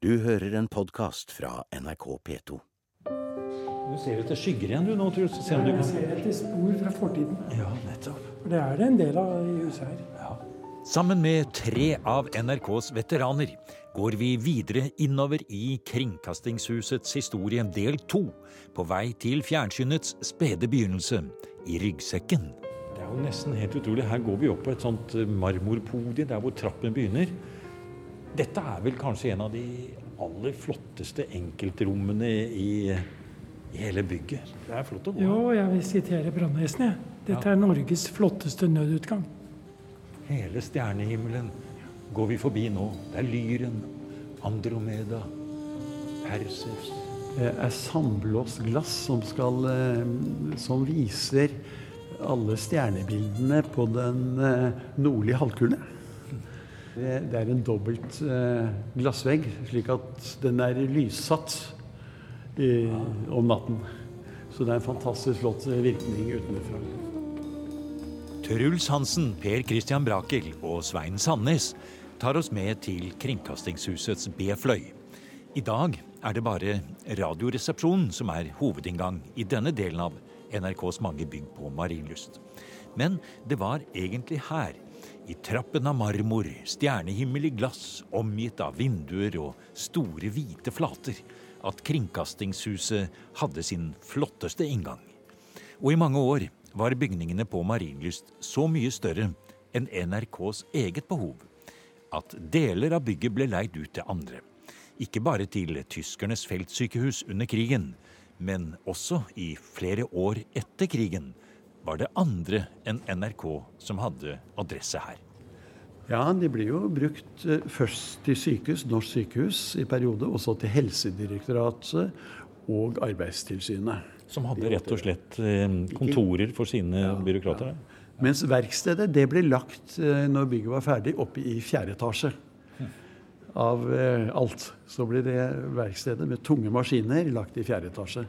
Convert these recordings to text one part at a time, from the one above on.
Du hører en podkast fra NRK P2. Du ser etter skygger igjen, du nå, Truls. Se om du Jeg ser etter spor fra fortiden. Ja, nettopp. For det er det en del av i huset her. Sammen med tre av NRKs veteraner går vi videre innover i Kringkastingshusets historie del to, på vei til fjernsynets spede begynnelse, i ryggsekken. Det er jo nesten helt utrolig. Her går vi opp på et sånt marmorpodie der hvor trappen begynner. Dette er vel kanskje en av de aller flotteste enkeltrommene i, i hele bygget. Det er flott å gå. Jo, jeg vil sitere brannvesenet, jeg. Dette er Norges flotteste nødutgang. Hele stjernehimmelen går vi forbi nå. Det er Lyren, Andromeda, Perseus. Det er sandblåsglass som, skal, eh, som viser alle stjernebildene på den eh, nordlige halvkule. Det, er en dobbelt eh, glassvegg, slik at den er lyssatt i, om natten. Så det er en fantastisk flott virkning utenfra. Truls Hansen, Per Christian Brakel og Svein Sandnes tar oss med til Kringkastingshusets B-fløy. I dag er det bare Radioresepsjonen som er hovedinngang i denne delen av NRKs mange bygg på Marienlyst. Men det var egentlig her, i trappen av marmor, stjernehimmel i glass, omgitt av vinduer og store, hvite flater, at Kringkastingshuset hadde sin flotteste inngang. Og i mange år var bygningene på Marienlyst så mye større enn NRKs eget behov at deler av bygget ble leid ut til andre. Ikke bare til tyskernes feltsykehus under krigen, men også i flere år etter krigen var det andre enn NRK som hadde adresse her. Ja, de blir jo brukt eh, først til sykehus, norsk sykehus i periode, og så til Helsedirektoratet og Arbeidstilsynet. Som hadde rett og slett eh, kontorer for sine byråkrater. Mens verkstedet det ble lagt eh, når bygget var ferdig, oppe i fjerde etasje. Av eh, alt. Så ble det verkstedet med tunge maskiner lagt i fjerde etasje.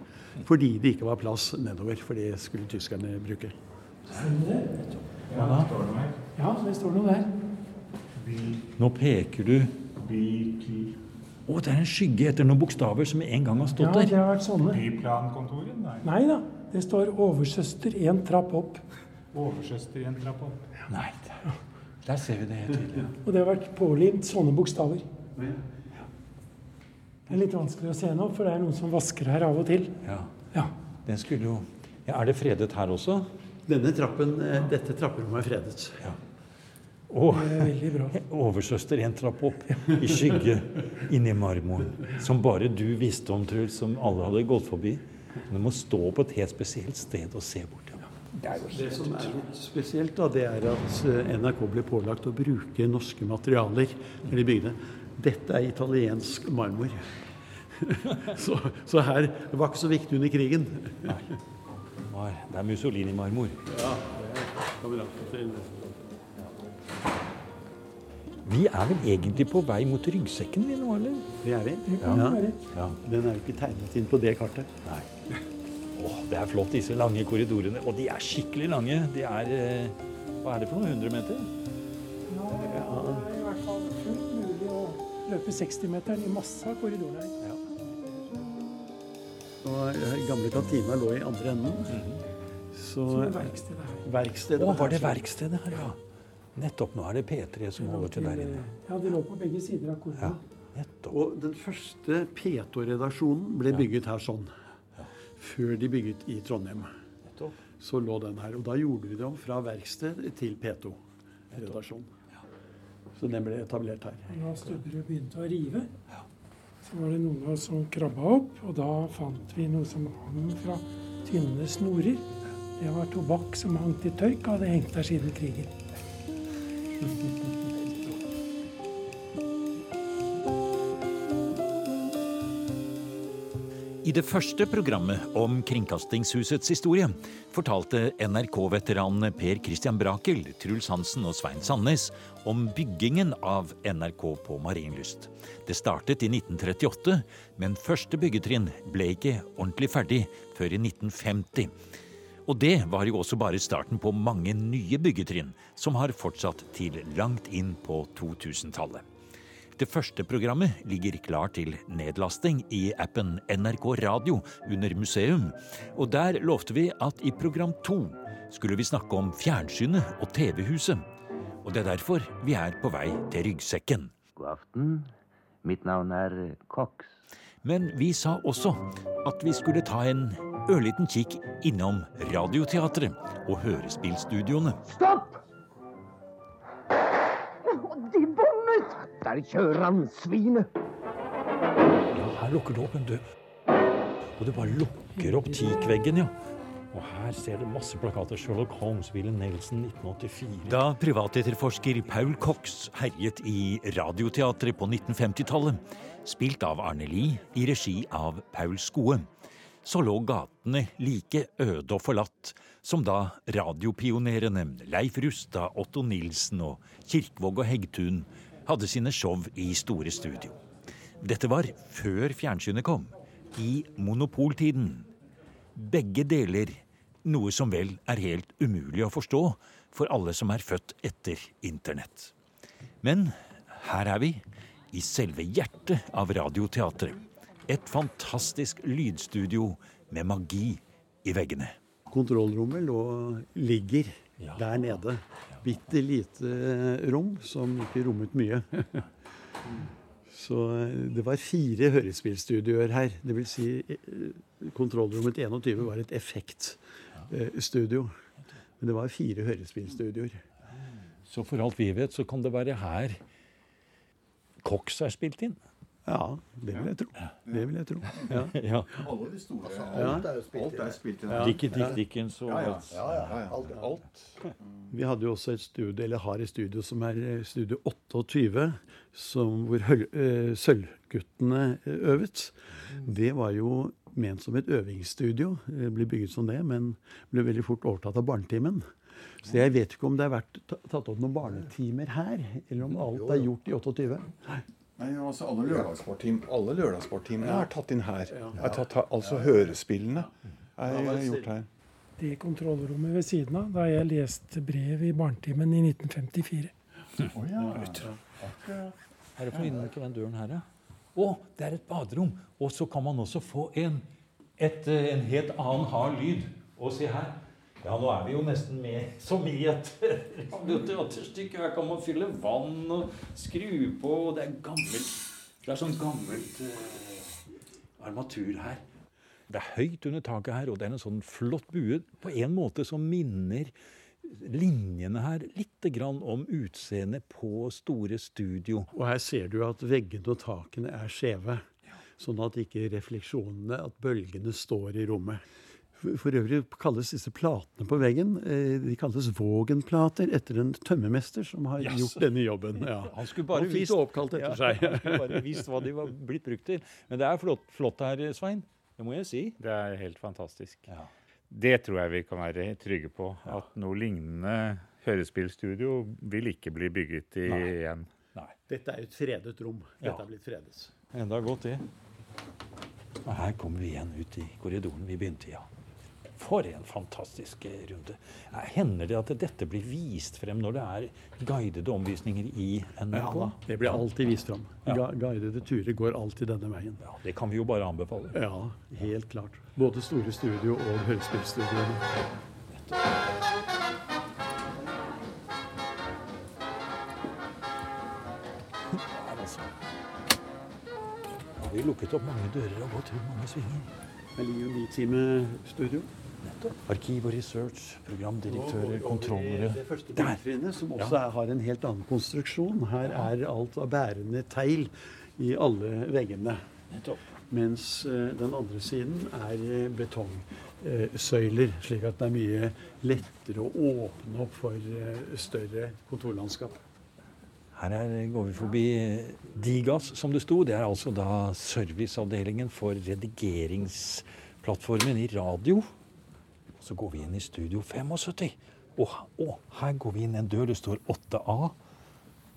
Fordi det ikke var plass nedover, for det skulle tyskerne bruke. Ja, det står noe der. Nå peker du Å, det er en skygge etter noen bokstaver som en gang har Ja, stått det der. har vært sånne. Byplankontoret? Nei. Nei da. Det står 'oversøster én trapp opp'. Oversøster én en trapp opp. Nei, der, der ser vi det helt tydelig. Og det har vært pålimt sånne bokstaver. Det er litt vanskelig å se nå, for det er noen som vasker her av og til. Ja, Ja. den skulle jo ja, Er det fredet her også? Denne trappen, eh, dette trapperommet er fredet. Ja. Bra. oversøster en trapp opp i skygge inni marmoren. Som bare du visste om, Truls, som alle hadde gått forbi. Du må stå på et helt spesielt sted og se bort. Ja. Det som er litt spesielt, da, det er at eh, NRK ble pålagt å bruke norske materialer når de bygde. Dette er italiensk marmor. Så, så her Det var ikke så viktig under krigen. Nei, Det er Mussolini-marmor. Vi er vel egentlig på vei mot ryggsekken vi nå, eller? Det er vi. Ja. Ja. Den er jo ikke tegnet inn på det kartet. Nei. Åh, det er flott, disse lange korridorene. Og de er skikkelig lange. De er eh, Hva er det for noen hundre meter? Nå er det i hvert fall fullt mulig å løpe 60-meteren i masse av korridorene her. Og eh, gamle kantina lå i andre enden. Så Som er verkstedet her. verkstedet Å, var det verkstedet her, ja? Nettopp. Nå er det P3 som holder til der inne. Ja, det lå på begge sider av Ja, korridoren. nettopp. Og den første P2-redaksjonen ble bygget her sånn. Før de bygget i Trondheim. Så lå den her. Og da gjorde vi det om fra verksted til P2-redaksjon. Så den ble etablert her. Da Stubberud begynte å rive, så var det noen av oss som krabba opp, og da fant vi noe som hang fra tynne snorer. Det var tobakk som hang til tørk, og hadde hengt der siden krigen. I det første programmet om Kringkastingshusets historie fortalte NRK-veteranene Per Christian Brakel, Truls Hansen og Svein Sandnes om byggingen av NRK på Marienlyst. Det startet i 1938, men første byggetrinn ble ikke ordentlig ferdig før i 1950. Og det var jo også bare starten på mange nye byggetrinn, som har fortsatt til langt inn på 2000-tallet. Det første programmet ligger klar til nedlasting i appen NRK Radio under museum. Og der lovte vi at i program to skulle vi snakke om fjernsynet og TV-huset. Og det er derfor vi er på vei til ryggsekken. God aften. Mitt navn er Cox. Men vi sa også at vi skulle ta en ørliten kikk innom Radioteatret og hørespillstudioene. Stopp! De bommet! Der kjører han, svinet. Ja, her lukker det opp en dør. Og det bare lukker opp teakveggen, ja. Og her ser du masse plakater. Sherlock Holmes, William Nelson, 1984. Da privatetterforsker Paul Cox herjet i Radioteatret på 1950-tallet, spilt av Arne Lie i regi av Paul Skoe, så lå gatene like øde og forlatt som da radiopionerene Leif Rustad, Otto Nilsen og Kirkvåg og Heggtun hadde sine show i store studio. Dette var før fjernsynet kom, i monopoltiden. Begge deler noe som vel er helt umulig å forstå for alle som er født etter internett. Men her er vi, i selve hjertet av Radioteatret. Et fantastisk lydstudio med magi i veggene. Kontrollrommet lå, ligger der nede. Bitte lite rom som ikke rommet mye. Så eh, det var fire hørespillstudioer her. Det vil si eh, kontrollrommet 21 var et effektstudio. Men det var fire hørespillstudioer. Så for alt vi vet, så kan det være her Cox er spilt inn. Ja, det vil jeg tro. Det vil jeg tro. Ja. Ja. Alle de store alt er jo spilt, alt er spilt inn. Ja. Dickie Dick Dickens og Ja, ja. alt. ja, ja, ja. Alt, alt. Vi hadde jo også et studio, eller har et studio som er eh, Studio 28, som, hvor høl- eh, Sølvguttene eh, øvet. Det var jo ment som et øvingsstudio. Det Ble bygget som det, men ble veldig fort overtatt av Barnetimen. Så jeg vet ikke om det har vært tatt opp noen barnetimer her, eller om alt er gjort i 28. Nei, altså Alle lørdagssportteam- alle lørdagssporttimene er tatt inn her. Er tatt, altså hørespillene er gjort her. Det kontrollrommet ved siden av, da jeg leste brev i barnetimen i 1954. Oh, ja. Er det for innenfor den døren her, ja? Å, det er et baderom! Og så kan man også få en, et, eh, en helt annen hard lyd. Og se her. Ja, nå er vi jo nesten med som i et radioteaterstykke. Her kan man fylle vann og skru på, og det er gammelt Det er sånn gammelt uh, armatur her. Det er høyt under taket her, og det er en sånn flott bue på en måte som minner linjene her litt grann om utseendet på store studio. Og her ser du at veggene og takene er skjeve. Sånn at ikke refleksjonene, at bølgene står i rommet. For, øvrig kalles disse platene på veggen eh, de kalles Vågen-plater etter en tømmermester som har yes. gjort denne jobben. Ja. Han skulle bare Han fikk oppkalt etter Ja, seg. han skulle bare vist hva de var blitt brukt til. Men det er flott, flott her, Svein. Det må jeg si. Det er helt fantastisk. Ja. Det tror jeg vi kan være trygge på. At noe lignende hørespillstudio vil ikke bli bygget i Nei. igjen. Nei. Dette er jo et fredet rom. Dette Ja. er blitt fredet. Enda godt, det. Og her kommer vi igjen ut i korridoren vi begynte i. Ja. For en fantastisk eh, runde. Hender det at dette blir vist frem når det er guidede omvisninger i NRK? Ja, det blir alltid vist frem. Ja. Guidede turer går alltid denne veien. Ja, det kan vi jo bare anbefale. Ja, helt klart. Både store studio og hørespillstudioene. Altså. Vi lukket opp mange dører og gått rundt mange svinger? Her ligger jo Nitime-studio. Nettopp. Arkiv og research, programdirektører, Det kontrollere. første Der! som også er, har en helt annen konstruksjon. Her er alt av bærende teil i alle veggene. Nettopp. Mens eh, den andre siden er eh, betongsøyler, slik at det er mye lettere å åpne opp for eh, større kontorlandskap. Her er, går vi forbi Digas, som det sto. Det er altså da serviceavdelingen for redigeringsplattformen i radio. Så går vi inn i Studio 75. Og, og her går vi inn en dør. Det står 8A.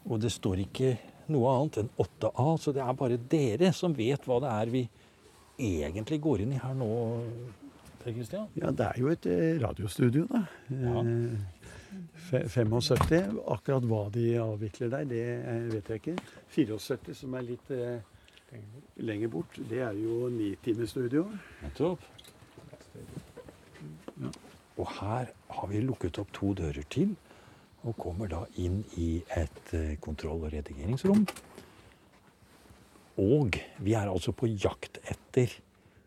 Og det står ikke noe annet enn 8A, så det er bare dere som vet hva det er vi egentlig går inn i her nå, Per Kristian. Ja, det er jo et eh, radiostudio, da. Ja. Eh, 75. Akkurat hva de avvikler der, det eh, vet jeg ikke. 74, som er litt eh, lenger bort, det er jo nitimestudio. Nettopp. Og her har vi lukket opp to dører til, og kommer da inn i et eh, kontroll- og redigeringsrom. Og vi er altså på jakt etter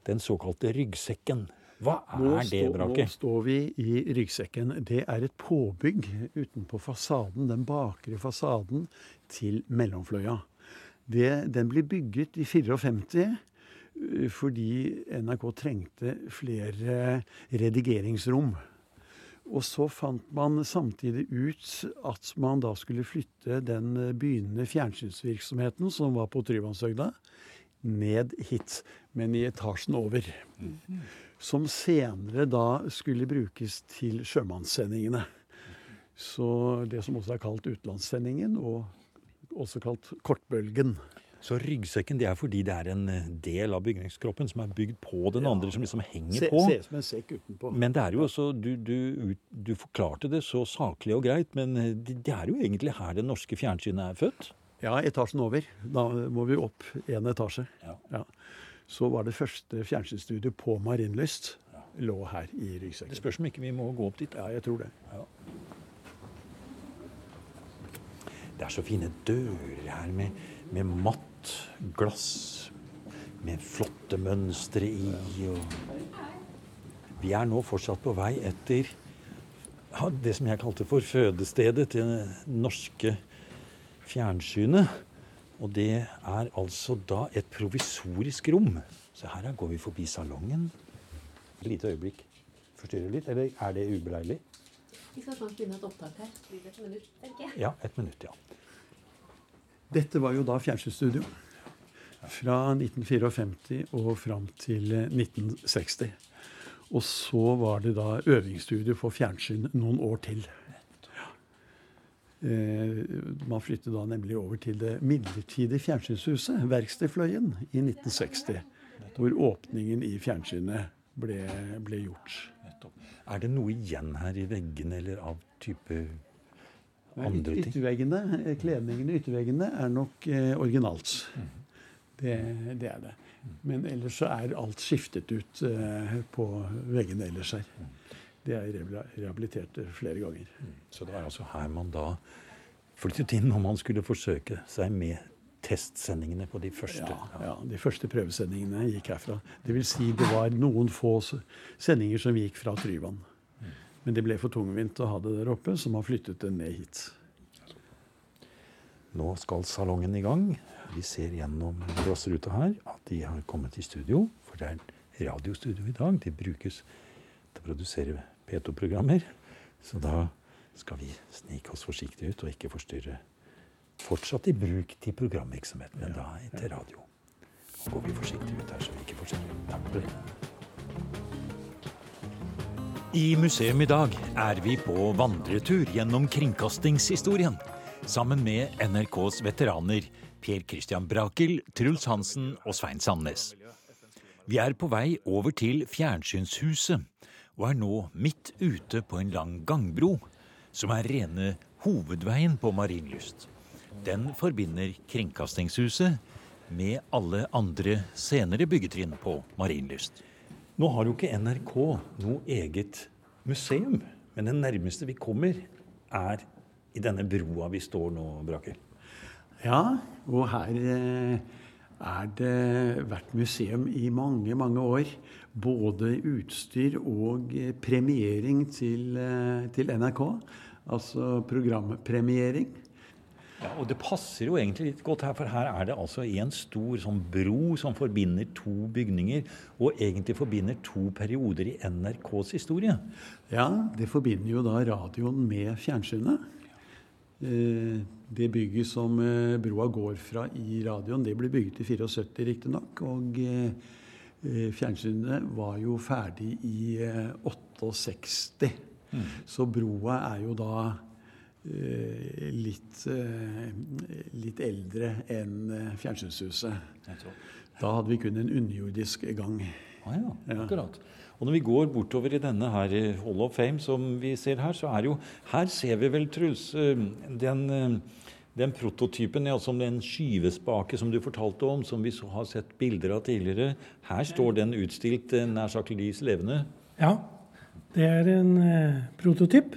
den såkalte ryggsekken. Hva Nå, er det, Brake? nå står vi i ryggsekken. Det er et påbygg utenpå fasaden, den bakre fasaden til Mellomfløya. Det, den blir bygget i 54 uh, fordi NRK trengte flere redigeringsrom. Og så fant man samtidig ut at man da skulle flytte den begynnende fjernsynsvirksomheten som var på Tryvannshøgda, ned hit, men i etasjen over. Som senere da skulle brukes til sjømannssendingene. Så det som også er kalt utenlandssendingen, og også kalt kortbølgen. Så ryggsekken det er fordi det er en eh, del av bygningskroppen som er bygd på den andre, som liksom henger Se, på. ser ut som en sekk utenpå. Men det er jo også, du, du, du forklarte det så saklig og greit, men eh, det, det er jo egentlig her det norske fjernsynet er født. Ja, etasjen over. Da må vi opp én etasje. Ja. Så var det første fjernsynsstudio på Marienlyst. Lå her i ryggsekken. Det spørs om ikke vi må gå opp dit. Ja, jeg tror det. Det er så fine dører her med, med matt glass, med flotte mønstre i. Og vi er nå fortsatt på vei etter det som jeg kalte for fødestedet til det norske fjernsynet. Og det er altså da et provisorisk rom. Så her går vi forbi salongen. Et lite øyeblikk. Forstyrrer litt, eller er det ubeleilig? Vi skal snart begynne et opptak her. Blir det et minutt, tenker jeg. Ja, et minutt, ja. Dette var jo da fjernsynsstudio. Fra 1954 og fram til eh, 1960. Og så var det da øvingsstudio for fjernsyn noen år til. Ja. Eh, man flyttet da nemlig over til det midlertidige fjernsynshuset, Verkstedfløyen, i 1960. Hvor åpningen i fjernsynet ble, ble gjort. Er det noe igjen her i veggene eller av type andre ting? Ytterveggene, kledningene Kledningen i ytterveggene er nok eh, originalt. Det, det er det. Men ellers så er alt skiftet ut eh, på veggene ellers her. Det er rehabilitert eh, flere ganger. Så det var altså her man da flyttet inn når man skulle forsøke seg med testsendingene på de første. Ja, ja, De første prøvesendingene gikk herfra. Det vil si det var noen få sendinger som gikk fra Tryvann. Men det ble for tungvint å ha det der oppe, så man flyttet det ned hit. Nå skal salongen i gang. Vi ser gjennom glassruta her at de har kommet i studio. For det er radiostudio i dag. De brukes til å produsere P2-programmer. Så da skal vi snike oss forsiktig ut og ikke forstyrre. Fortsatt i bruk til programvirksomhet, men da til radio. Nå går vi forsiktig ut her, så vi ikke forstyrrer. Takk for det. I museum i dag er vi på vandretur gjennom kringkastingshistorien. Sammen med NRKs veteraner Per Christian Brakel, Truls Hansen og Svein Sandnes. Vi er på vei over til Fjernsynshuset, og er nå midt ute på en lang gangbro, som er rene hovedveien på Marienlyst. Den forbinder Kringkastingshuset med alle andre senere byggetrinn på Marienlyst. Nå har jo ikke NRK noe eget museum, men det nærmeste vi kommer, er i denne broa vi står nå, Brakel. Ja, og her eh, er det vært museum i mange, mange år. Både utstyr og eh, premiering til, eh, til NRK. Altså programpremiering. Ja, og det passer jo egentlig litt godt her, for her er det altså en stor sånn bro som forbinder to bygninger, og egentlig forbinder to perioder i NRKs historie. Ja, det forbinder jo da radioen med fjernsynet. Eh, Det bygget som eh, broa går fra i radioen, det ble bygget i 74 riktignok. Og eh, fjernsynet var jo ferdig i 68. Mm. Så broa er jo da litt, eh, litt eldre enn eh, fjernsynshuset. Da hadde vi kun en underjordisk gang Ah, ja, akkurat. Og når vi går bortover i denne her eh, Hall of Fame som vi ser her, så er jo Her ser vi vel, Truls, eh, den, eh, den prototypen, altså den skyvespake som du fortalte om, som vi så har sett bilder av tidligere. Her står den utstilt nær sagt lys levende. Ja, det er en eh, prototyp.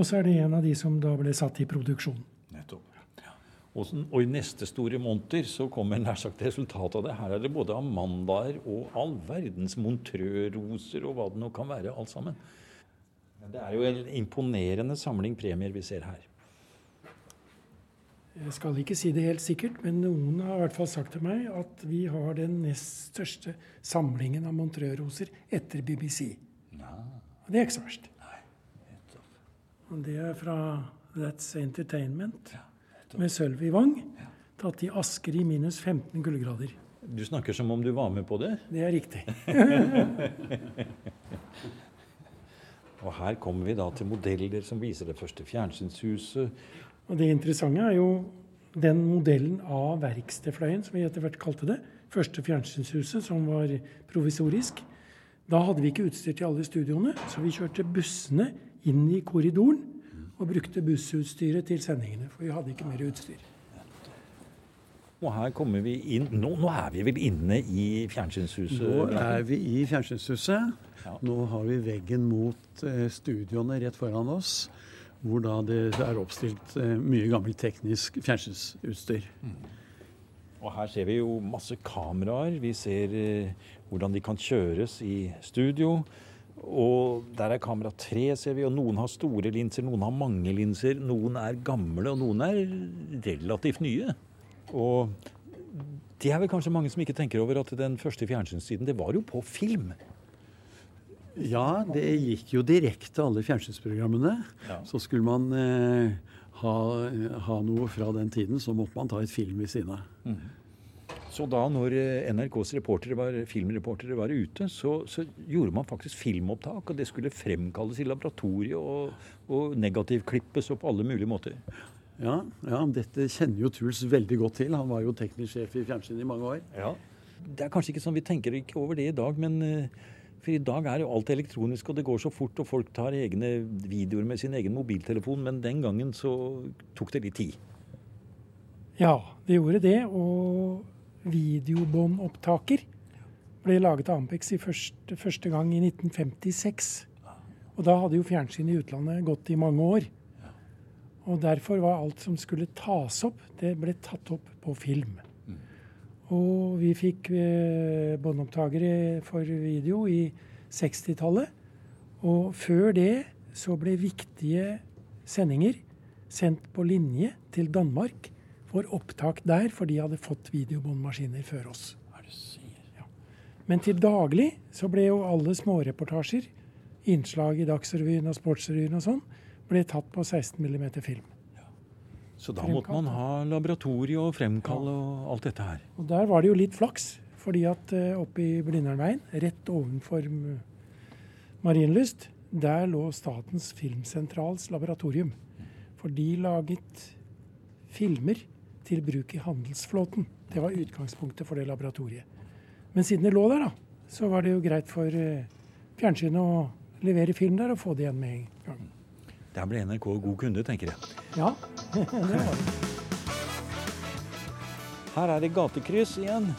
Og så er det en av de som da ble satt i produksjon. Nettopp. Og, og, i neste store monter så kommer nær sagt resultatet av det. Her er det både amandaer og all verdens montrøroser og hva det nå kan være, alt sammen. Det er jo en imponerende samling premier vi ser her. Jeg skal ikke si det helt sikkert, men noen har i hvert fall sagt til meg at vi har den nest største samlingen av montrøroser etter BBC. Ja. Det er ikke så verst. Og det er fra That's Entertainment. Med sølv i Vang. Tatt i Asker i minus 15 kuldegrader. Du snakker som om du var med på det? Det er riktig. og her kommer vi da til modeller som viser det første fjernsynshuset. Og det interessante er jo den modellen av verkstedfløyen, som vi etter hvert kalte det. Første fjernsynshuset, som var provisorisk. Da hadde vi ikke utstyr til alle studioene, så vi kjørte bussene inn i korridoren og brukte bussutstyret til sendingene. For vi hadde ikke mer utstyr. Og her kommer vi inn Nå, nå er vi vel inne i fjernsynshuset? Nå er vi i fjernsynshuset. Ja. Nå har vi veggen mot eh, studioene rett foran oss. Hvor da det er oppstilt eh, mye gammelt teknisk fjernsynsutstyr. Mm. Og her ser vi jo masse kameraer. Vi ser eh, hvordan de kan kjøres i studio. Og der er kamera tre, ser vi. Og noen har store linser, noen har mange linser. Noen er gamle, og noen er relativt nye. Og det er vel kanskje mange som ikke tenker over at den første fjernsynstiden, det var jo på film. Ja, det gikk jo direkte alle fjernsynsprogrammene. Ja. Så skulle man eh, ha, ha, noe fra den tiden, så måtte man ta et film ved siden av. Mm. Så da når eh, NRKs reportere var, filmreportere var ute, så, så, gjorde man faktisk filmopptak. Og det skulle fremkalles i laboratoriet og, og negativklippes og på alle mulige måter. Ja, ja, dette kjenner jo Truls veldig godt til. Han var jo teknisk sjef i fjernsynet i mange år. Ja. Det er kanskje ikke sånn vi tenker ikke over det i dag, men eh, for i dag er jo alt elektronisk, og det går så fort, og folk tar egne videoer med sin egen mobiltelefon. Men den gangen så tok det litt tid. Ja, det gjorde det. Og videobåndopptaker ble laget av Ampex første, første, gang i 1956. Og da hadde jo fjernsynet i utlandet gått i mange år. Og derfor var alt som skulle tas opp, det ble tatt opp på film. Og vi fikk eh, båndopptakere for video i 60-tallet. Og før det så ble viktige sendinger sendt på linje til Danmark for opptak der, for de hadde fått videobåndmaskiner før oss. Ja. Men til daglig så ble jo alle småreportasjer, innslag i Dagsrevyen og Sportsrevyen og sånn, ble tatt på 16 mm film. Ja. Så da måtte man ha laboratorie og fremkall og alt dette her? Og der var det jo litt flaks, fordi at uh, oppe i Blindernveien, rett ovenfor Marienlyst, der lå Statens filmsentrals laboratorium. For de laget filmer til bruk i handelsflåten. Det var utgangspunktet for det laboratoriet. Men siden det lå der, da, så var det jo greit for uh, fjernsynet å levere film der og få det igjen med en gang. Der ble NRK god kunde, tenker jeg. Ja, det var det. Her er det gatekryss igjen.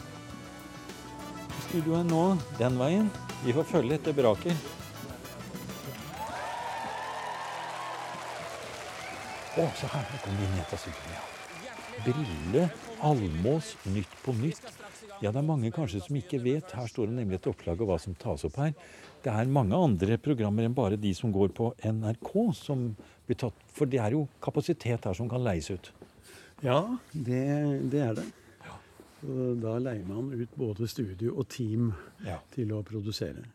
Studioet nå den veien. Vi får følge etter braket. Å, se her. Nå kommer vi ned til studioet. Ja. Brille, Almås, Nytt på nytt. Ja, det er mange kanskje som ikke vet. Her står det nemlig et opplag av hva som tas opp her. Det er mange andre programmer enn bare de som går på NRK som blir tatt. For det er jo kapasitet her som kan leies ut. Ja, det, det er det. Da leier man ut både studio og team ja. til å produsere.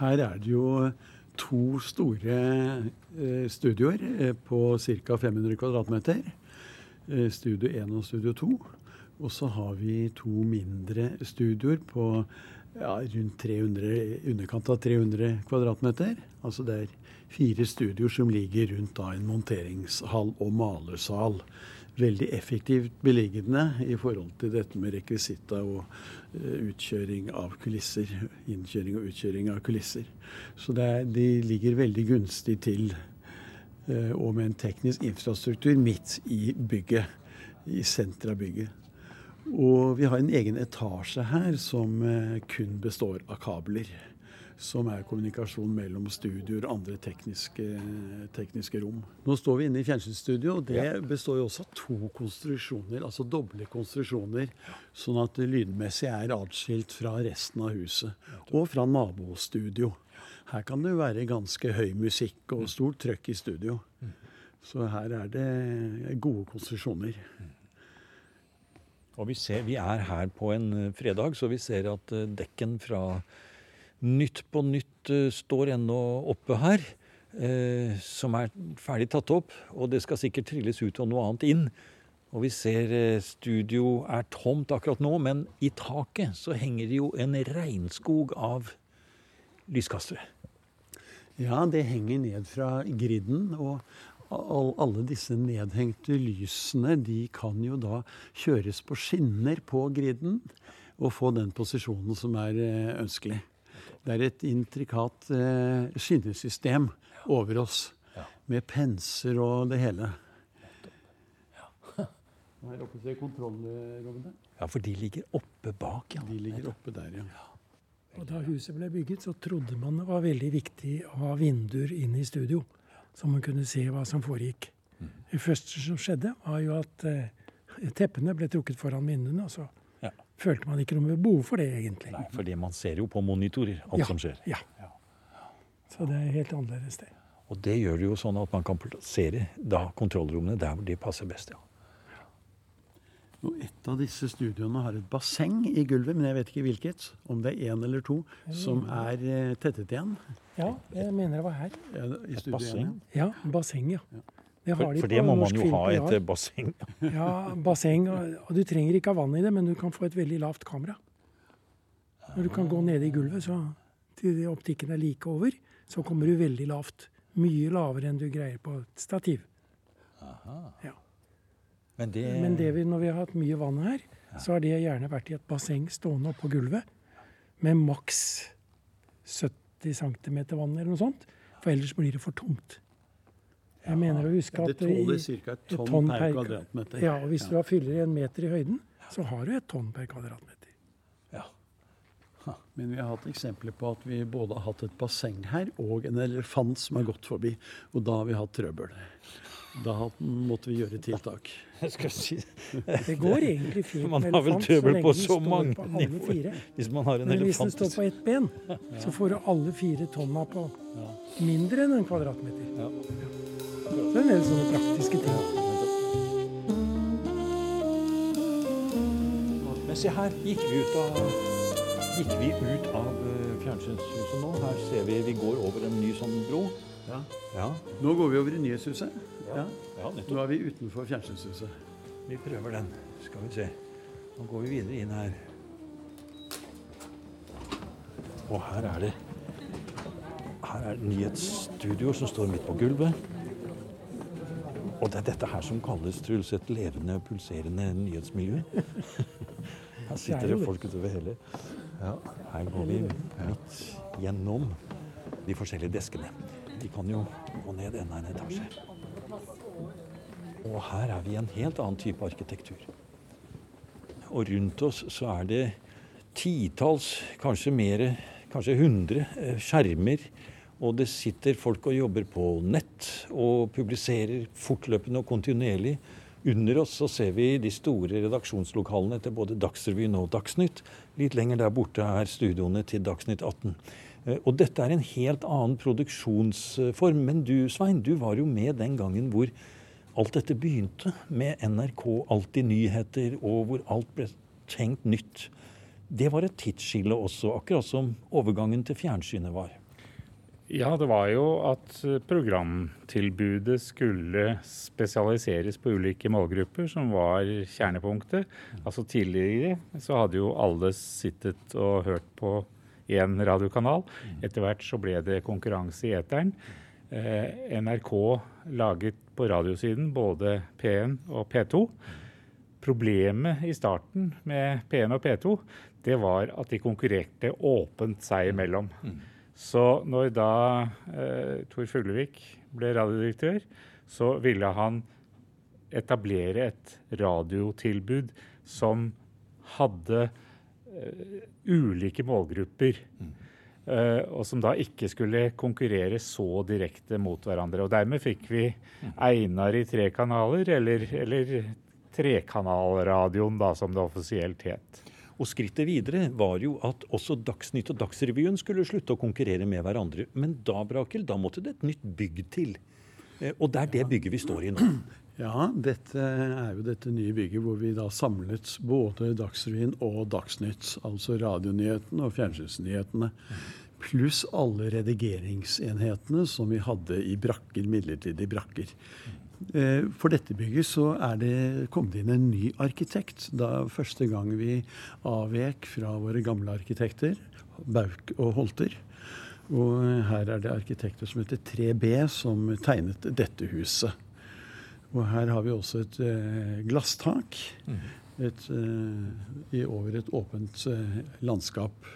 Her er det jo to store eh, studioer eh, på ca. 500 kvadratmeter. Eh, studio 1 og Studio 2. Og så har vi to mindre studioer på ja, rundt 300, underkant av 300 kvadratmeter. Altså det er fire studioer som ligger rundt da en monteringshall og malersal veldig effektivt beliggende i forhold til dette med rekvisitta og uh, utkjøring av kulisser. Innkjøring og utkjøring av kulisser. Så er, de ligger veldig gunstig til, og med en teknisk infrastruktur midt i bygget. I senteret av bygget. Og vi har en egen etasje her som uh, kun består av kabler som er kommunikasjon mellom studioer og andre tekniske, tekniske, rom. Nå står vi inne i fjernsynsstudio, og det består jo også av to konstruksjoner, altså doble konstruksjoner, sånn at det lydmessig er atskilt fra resten av huset, og fra nabostudio. Her kan det være ganske høy musikk og stort trøkk i studio. Så her er det gode konstruksjoner. Og vi, ser, vi er her på en fredag, så vi ser at eh, dekken fra Nytt på nytt uh, står ennå oppe her, Eh, som er ferdig tatt opp. Og det skal sikkert trilles ut og noe annet inn. Og vi ser studio er tomt akkurat nå, men i taket så henger det jo en regnskog av lyskastere. Ja, det henger ned fra griden. og alle disse nedhengte lysene de kan jo da kjøres på skinner på griden og få den posisjonen som er ønskelig. Det er et intrikat eh, skinnesystem over oss. Med penser og det hele. Her oppe ser kontrollrommene. Ja, for de ligger oppe bak. ja. De ligger oppe der, ja. Og Da huset ble bygget, så trodde man det var veldig viktig å ha vinduer inn i studio. Så man kunne se hva som foregikk. Mm. Det første som skjedde, var jo at eh, teppene ble trukket foran vinduene. og så følte man ikke noe behov for det, egentlig. Nei, fordi man ser jo på monitorer alt ja, som skjer. Ja. Så det er helt annerledes, det. Og det gjør det jo sånn at man kan plassere da kontrollrommene der hvor de passer best. ja. Og Et av disse studioene har et basseng i gulvet, men jeg vet ikke hvilket. Om det er én eller to som er uh, tettet igjen. Ja, jeg mener det var her. Ja, et basseng? Ja, basseng, ja. Det for, de for det må man jo ha et eh, basseng. ja, basseng. Og, og, du trenger ikke ha vann i det, men du kan få et veldig lavt kamera. Når du kan gå nede i gulvet så til optikken er like over, så kommer du veldig lavt. Mye lavere enn du greier på et stativ. Aha. Ja. Men, det... men det vi, når vi har hatt mye vann her, så har det gjerne vært i et basseng stående oppå gulvet med maks 70 cm vann eller noe sånt. For ellers blir det for tomt. Jeg mener å huske at Det tåler ca. et tonn, tonn per, kvadratmeter. Ja, og Hvis ja. du fyller en meter i høyden, så har du et tonn per kvadratmeter. Ja. Ha. Men vi har hatt eksempler på at vi både har hatt et basseng her og en elefant som har gått forbi. Og da har vi hatt trøbbel. Da måtte vi gjøre tiltak. Jeg skal si Det går egentlig fint med elefant. Man har vel trøbbel på så mange nivåer. Hvis man har en Men hvis den står på ett ben, så får du alle fire tonna på mindre enn en kvadratmeter. Ja. Så det er en del sånne praktiske ting. Men se her gikk vi ut av, gikk vi ut av eh, fjernsynshuset nå. Her ser vi vi går over en ny sånn bro. Ja. ja. Nå går vi over i Nyhetshuset. Ja. ja. Nå er vi utenfor fjernsynshuset. Vi prøver den. Skal vi se. Nå går vi videre inn her. Og her er det Her er det nyhetsstudio som står midt på gulvet. Og det er dette her som kalles Truls, et levende, pulserende nyhetsmiljø. Her sitter det folk utover hele. Ja, her går vi midt gjennom de forskjellige deskene. De kan jo gå ned enda en etasje. Og her er vi i en helt annen type arkitektur. Og rundt oss så er det titalls, kanskje mer, kanskje hundre eh, skjermer og det sitter folk og jobber på nett og publiserer fortløpende og kontinuerlig. Under oss så ser vi de store redaksjonslokalene til både Dagsrevyen og Dagsnytt. Litt lenger der borte er studioene til Dagsnytt 18. Eh, og dette er en helt annen produksjonsform. Men du Svein, du var jo med den gangen hvor alt dette begynte. Med NRK Alltid nyheter, og hvor alt ble tenkt nytt. Det var et tidsskille også, akkurat som overgangen til fjernsynet var. Ja, det var jo at eh, programtilbudet skulle spesialiseres på ulike målgrupper, som var kjernepunktet. Altså Tidligere så hadde jo alle sittet og hørt på én radiokanal. Etter hvert så ble det konkurranse i eteren. Eh, NRK laget på radiosiden, både P1 og P2. Problemet i starten med P1 og P2 det var at de konkurrerte åpent seg imellom. Så når da eh, Tor Fuglevik ble radiodirektør, så ville han etablere et radiotilbud som hadde eh, ulike målgrupper. eh, og som da ikke skulle konkurrere så direkte mot hverandre. Og dermed fikk vi Einar i tre kanaler, eller, eller trekanalradioen, da, som det offisielt het. Og skrittet videre var jo at også Dagsnytt og Dagsrevyen skulle slutte å konkurrere med hverandre. Men da, Brakel, da måtte det et nytt bygg til. Eh, Og det er det bygget vi står i nå. Ja, dette er jo dette nye bygget hvor vi da samlet både Dagsrevyen og Dagsnytt, altså radionyhetene og fjernsynsnyhetene, pluss alle redigeringsenhetene som vi hadde i brakker, midlertidige brakker. Eh, For dette bygget så er det kommet inn en ny arkitekt. Da første gang vi avvek fra våre gamle arkitekter, Bauk og Holter. Og her er det arkitekter som heter 3B, som tegnet dette huset. Og her har vi også et eh, glasstak et, eh, i over et åpent eh, landskap.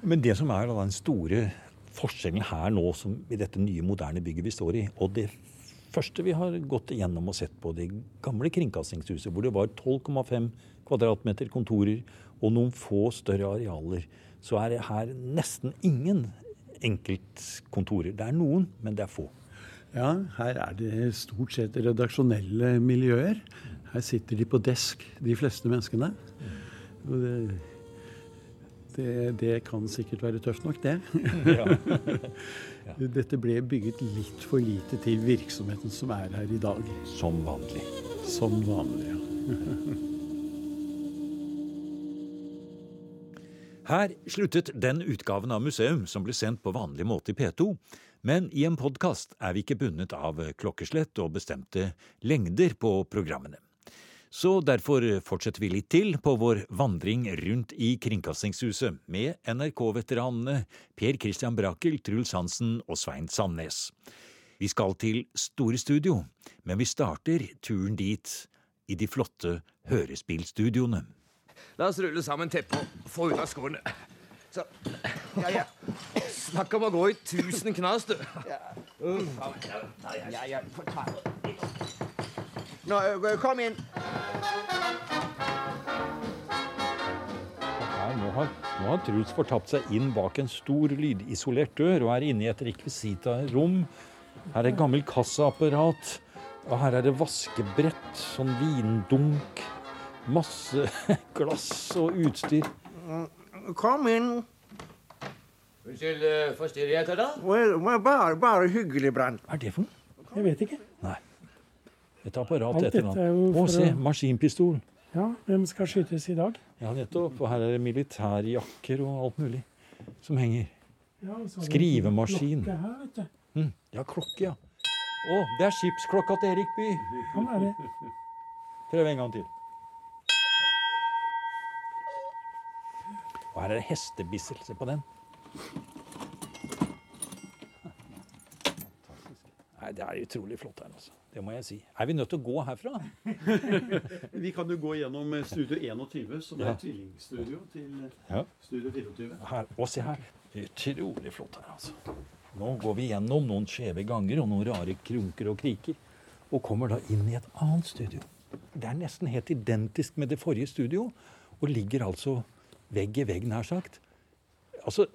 Men det som er den store forskjellen her nå, som i dette nye, moderne bygget vi står i, og det første vi har gått igjennom og sett på det gamle kringkastingshuset, hvor det var 12,5 kvadratmeter kontorer og noen få større arealer, så er det her nesten ingen enkeltkontorer. Det er noen, men det er få. Ja, her er det stort sett redaksjonelle miljøer. Her sitter de på desk, de fleste menneskene. Og det, det, det kan sikkert være tøft nok, det. Dette ble bygget litt for lite til virksomheten som er her i dag. Som vanlig. Som vanlig, ja. Her sluttet den utgaven av museum som ble sendt på vanlig måte i P2, men i en podkast er vi ikke bundet av klokkeslett og bestemte lengder på programmene. Så derfor fortsetter vi litt til på vår vandring rundt i Kringkastingshuset med NRK-veteranene Per Christian Brakel, Truls Hansen og Svein Sandnes. Vi skal til Store Studio, men vi starter turen dit i de flotte hørespillstudioene. La oss rulle sammen teppet og få unna skoene. Så. Ja, ja. Snakk om å gå i tusen knas, du. Ja, ja, Nå, kom inn. Her, nå, har, nå har Truls fortapt seg inn bak en stor lydisolert dør og er inne i et rekvisita-rom. Her er et gammelt kassaapparat, og her er det vaskebrett, sånn vindunk, masse glass og utstyr. Kom inn. Unnskyld, eh, forstyrrer jeg deg da? Bare, bare hyggelig, Brann. Hva er det for noe? Jeg vet ikke. Nei. Et apparat etter er Å, se, maskinpistol. Ja, hvem skal skytes i dag? Ja, nettopp. Og her er det militærjakker og alt mulig som henger. Ja, Skrivemaskin. klokke Her, vet du. Mm. Ja, klokke, ja. Å, det er skipsklokka til Erik By. Kan være. Prøv en gang til. Og her er det hestebissel. Se på den. Nei, Det er utrolig flott her, altså. Det må jeg si. Er vi nødt til å gå herfra? Vi kan jo gå gjennom eh, Studio 21, som er Ja. tvillingstudio til eh, Ja. Studio 24. Her, og se her. Utrolig flott her, altså. Nå går vi gjennom noen skjeve ganger og noen rare krunker og kriker, og kommer da inn i et annet studio. Det er nesten helt identisk med det forrige studio, og ligger altså vegg i vegg, nær sagt. Altså,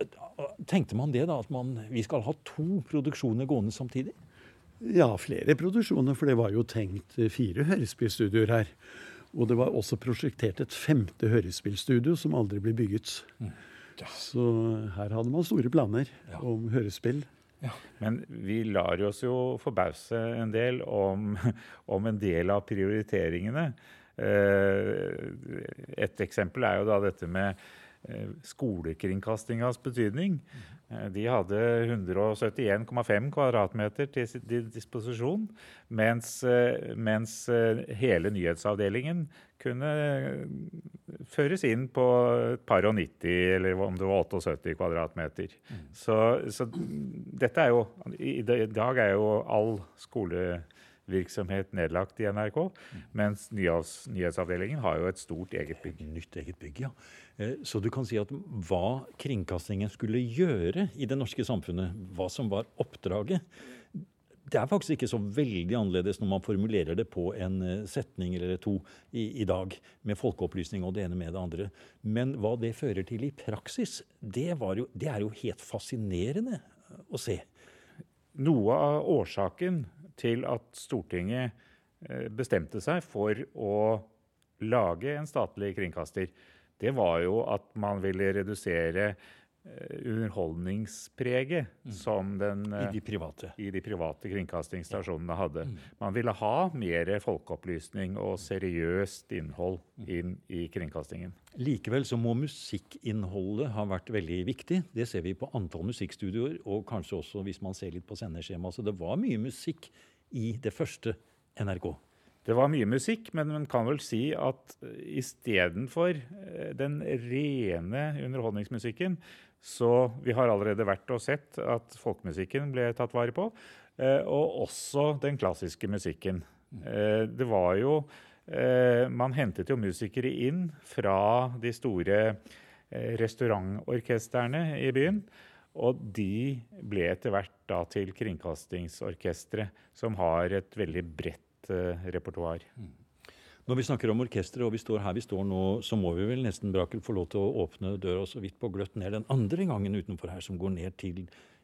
Tenkte man det, da, at man, vi skal ha to produksjoner gående samtidig? Ja, flere produksjoner, for det var jo tenkt fire hørespillstudioer her. Og det var også prosjektert et femte hørespillstudio som aldri ble bygget. Så her hadde man store planer om hørespill. Men vi lar oss jo forbause en del om, om en del av prioriteringene. Eh, Et eksempel er jo da dette med eh, skolekringkastingas betydning. Eh, De hadde 171,5 kvadratmeter til si- disposisjon, mens, mens hele nyhetsavdelingen kunne føres inn på et par og 90, eller om det var 78 kvadratmeter. Mm. Så, så, dette er jo I dag er jo all skolevirksomhet nedlagt i NRK, mens nyhetsavdelingen har jo et stort eget bygg. Nytt eget bygg, ja. Eh, så du kan si at hva kringkastingen skulle gjøre i det norske samfunnet, hva som var oppdraget, det er faktisk ikke så veldig annerledes når man formulerer det på en eh, setning eller to i, i, dag, med folkeopplysning og det ene med det andre. Men hva det fører til i praksis, det, jo, det er jo helt fascinerende å se. Noe av årsaken til at Stortinget eh, bestemte seg for å lage en statlig kringkaster, det var jo at man ville redusere underholdningspreget mm. som den, I de private, i de private kringkastingsstasjonene hadde. Mm. Man ville ha mer folkeopplysning og seriøst innhold mm. inn i kringkastingen. Likevel så må musikkinnholdet ha vært veldig viktig. Det ser vi på antall musikkstudioer, og kanskje også hvis man ser litt på sendeskjemaet. Så det var mye musikk i det første NRK. Det var mye musikk, men man kan vel si at istedenfor eh, den rene underholdningsmusikken, så vi har allerede vært og sett at folkemusikken ble tatt vare på. Eh, og også den klassiske musikken. Eh, det var jo eh, Man hentet jo musikere inn fra de store restaurantorkestrene i byen. Og de ble etter hvert da til kringkastingsorkestre, som har et veldig bredt repertoar. Når vi snakker om orkesteret, og vi står her vi står nå, så må vi vel nesten Brakel, få lov til å åpne døra så vidt på gløtt ned den andre gangen utenfor her, som går ned til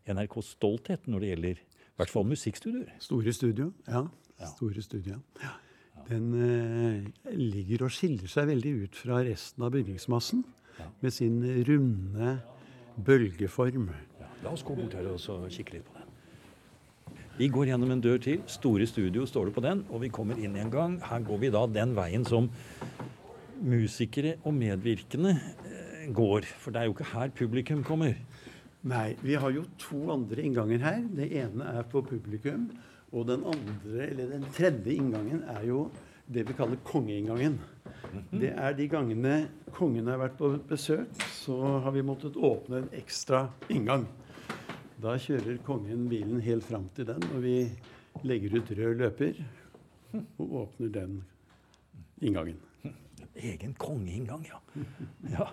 NRKs stolthet når det gjelder i hvert fall musikkstudioer. Store studio, ja. Store studio. Ja. Den eh, ligger og skiller seg veldig ut fra resten av bygningsmassen ja. med sin runde bølgeform. Ja. La oss gå bort her og kikke litt på det. Vi går gjennom en dør til. Store studio står det på den, og vi kommer inn en gang. Her går vi da den veien som musikere og medvirkende eh, går. For det er jo ikke her publikum kommer. Nei, vi har jo to andre innganger her. Det ene er på publikum. Og den andre, eller den tredje inngangen er jo det vi kaller kongeinngangen. Mhm. Det er de gangene kongen har vært på besøk, så har vi måttet åpne en ekstra inngang. Da kjører kongen bilen helt fram til den, og vi legger ut rød løper og åpner den inngangen. Egen kongeinngang, ja. ja.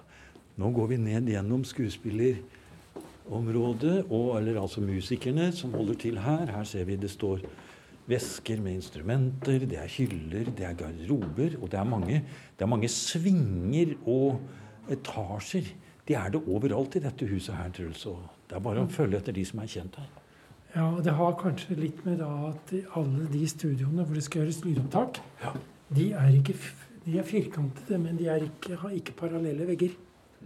Nå går vi ned gjennom skuespillerområdet, og, eller altså musikerne som holder til her. Her ser vi det står vesker med instrumenter, det er hyller, det er garderober, og det er mange, det er mange svinger og etasjer. Det er det overalt i dette huset her, Truls. Det er bare å følge etter de som er kjent her. Ja, det har kanskje litt med da at alle de studioene hvor det skal gjøres lydopptak, ja. de, er ikke, de er firkantede, men de er ikke, har ikke parallelle vegger.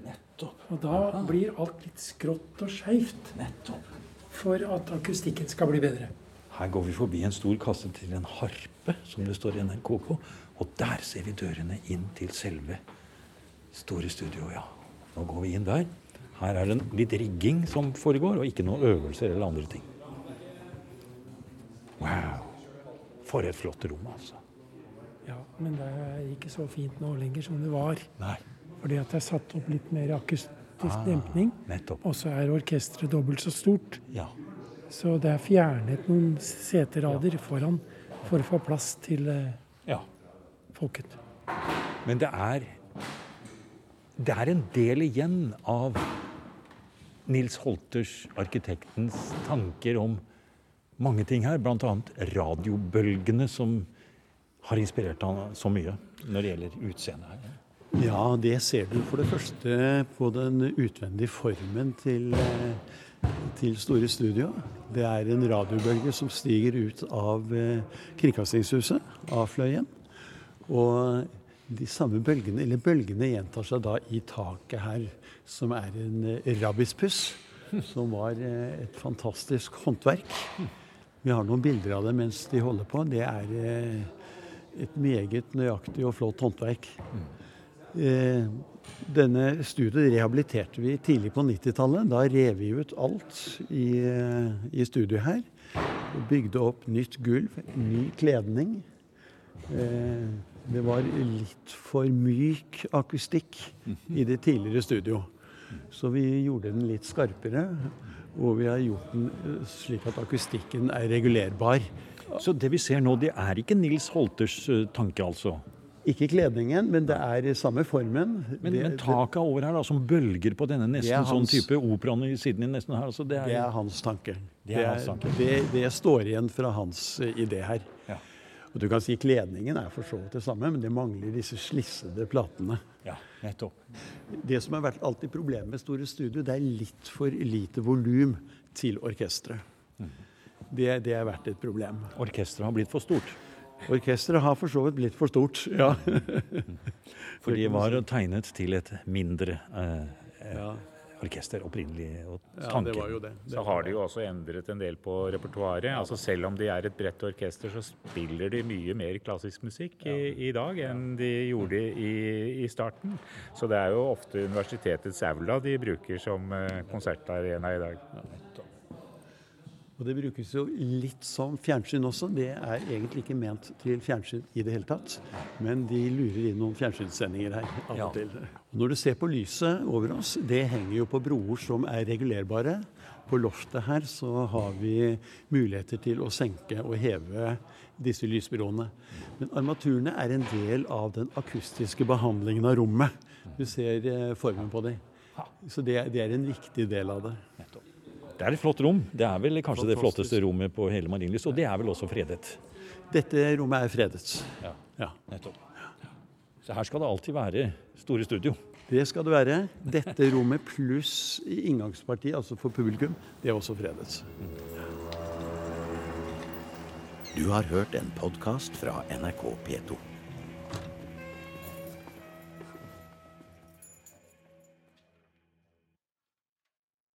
Nettopp. Og da ja. blir alt litt skrått og skeivt. For at akustikken skal bli bedre. Her går vi forbi en stor kasse til en harpe, som det står NRK på. Og der ser vi dørene inn til selve store studioet, ja. Nå går vi inn der. Her er det litt rigging som foregår, og ikke noen øvelser eller andre ting. Wow. For et flott rom, altså. Ja, men det er ikke så fint nå lenger som det var. Nei. Fordi at det er satt opp litt mer akustisk ah, dempning. Og så er orkesteret dobbelt så stort. Ja. Så det er fjernet noen seterader ja. foran for å få plass til eh, ja. folket. Men det er Det er en del igjen av Nils Holters, arkitektens, tanker om mange ting her. Bl.a. radiobølgene som har inspirert han så mye når det gjelder utseendet her. Ja, det ser du for det første på den utvendige formen til, til Store Studio. Det er en radiobølge som stiger ut av eh, Kringkastingshuset, av Fløyen. Og de samme bølgene, eller bølgene gjentar seg da i taket her, som er en rabispuss. Som var eh, et fantastisk håndverk. Vi har noen bilder av det mens de holder på. Det er eh, et meget nøyaktig og flott håndverk. Denne studioet rehabiliterte vi tidlig på 90-tallet. Da rev vi ut alt i, i studioet her. Bygde opp nytt gulv, ny kledning. Det var litt for myk akustikk i det tidligere studio. Så vi gjorde den litt skarpere, og vi har gjort den eh, slik at akustikken er regulerbar. Så det vi ser nå, det er ikke Nils Holters eh, tanke, altså? Ikke kledningen, men det er samme formen. Men, det, men taket over her, da, som bølger på denne nesten hans, sånn type operaen i siden din nesten her, altså det er, det er hans tanke. Det er hans tanke. Det, det står igjen fra hans eh, idé her. Ja. Og du kan si Kledningen er for så vidt det samme, men det mangler disse slissede platene. Ja, nettopp. Det som har vært alltid problemet med Store Studio, det er litt for lite volum til orkesteret. Det, det har vært et problem. Orkesteret har blitt for stort. Orkesteret har for så vidt blitt for stort, ja. For de var tegnet til et mindre eh, eh, Ja. Orkester opprinnelig. Og Ja, tanken. det var jo det. det Så har de jo også endret en del på repertoaret. Altså selv om de er et bredt orkester, så spiller de mye mer klassisk musikk i, i dag enn de gjorde i, i starten. Så det er jo ofte universitetets aula de bruker som eh, konsertarena i dag. Og det brukes jo litt som fjernsyn også. Det er egentlig ikke ment til fjernsyn i det hele tatt. Men de lurer inn noen fjernsynssendinger her av Ja. og til. Og når du ser på lyset over oss, det henger jo på broer som er regulerbare. På loftet her så har vi muligheter til å senke og heve disse lysbyråene. Men armaturene er en del av den akustiske behandlingen av rommet. Du ser eh, formen på dem. Så det, det er en viktig del av det. Det er et flott rom. Det er vel kanskje det flotteste rommet på hele Marienlyst. Og det er vel også fredet. Dette rommet er fredet. Ja, Ja. nettopp. Så her skal det alltid være store studio. Det skal det være. Dette rommet pluss i inngangspartiet, altså for publikum, det er også fredet. Du har hørt en podkast fra NRK P2.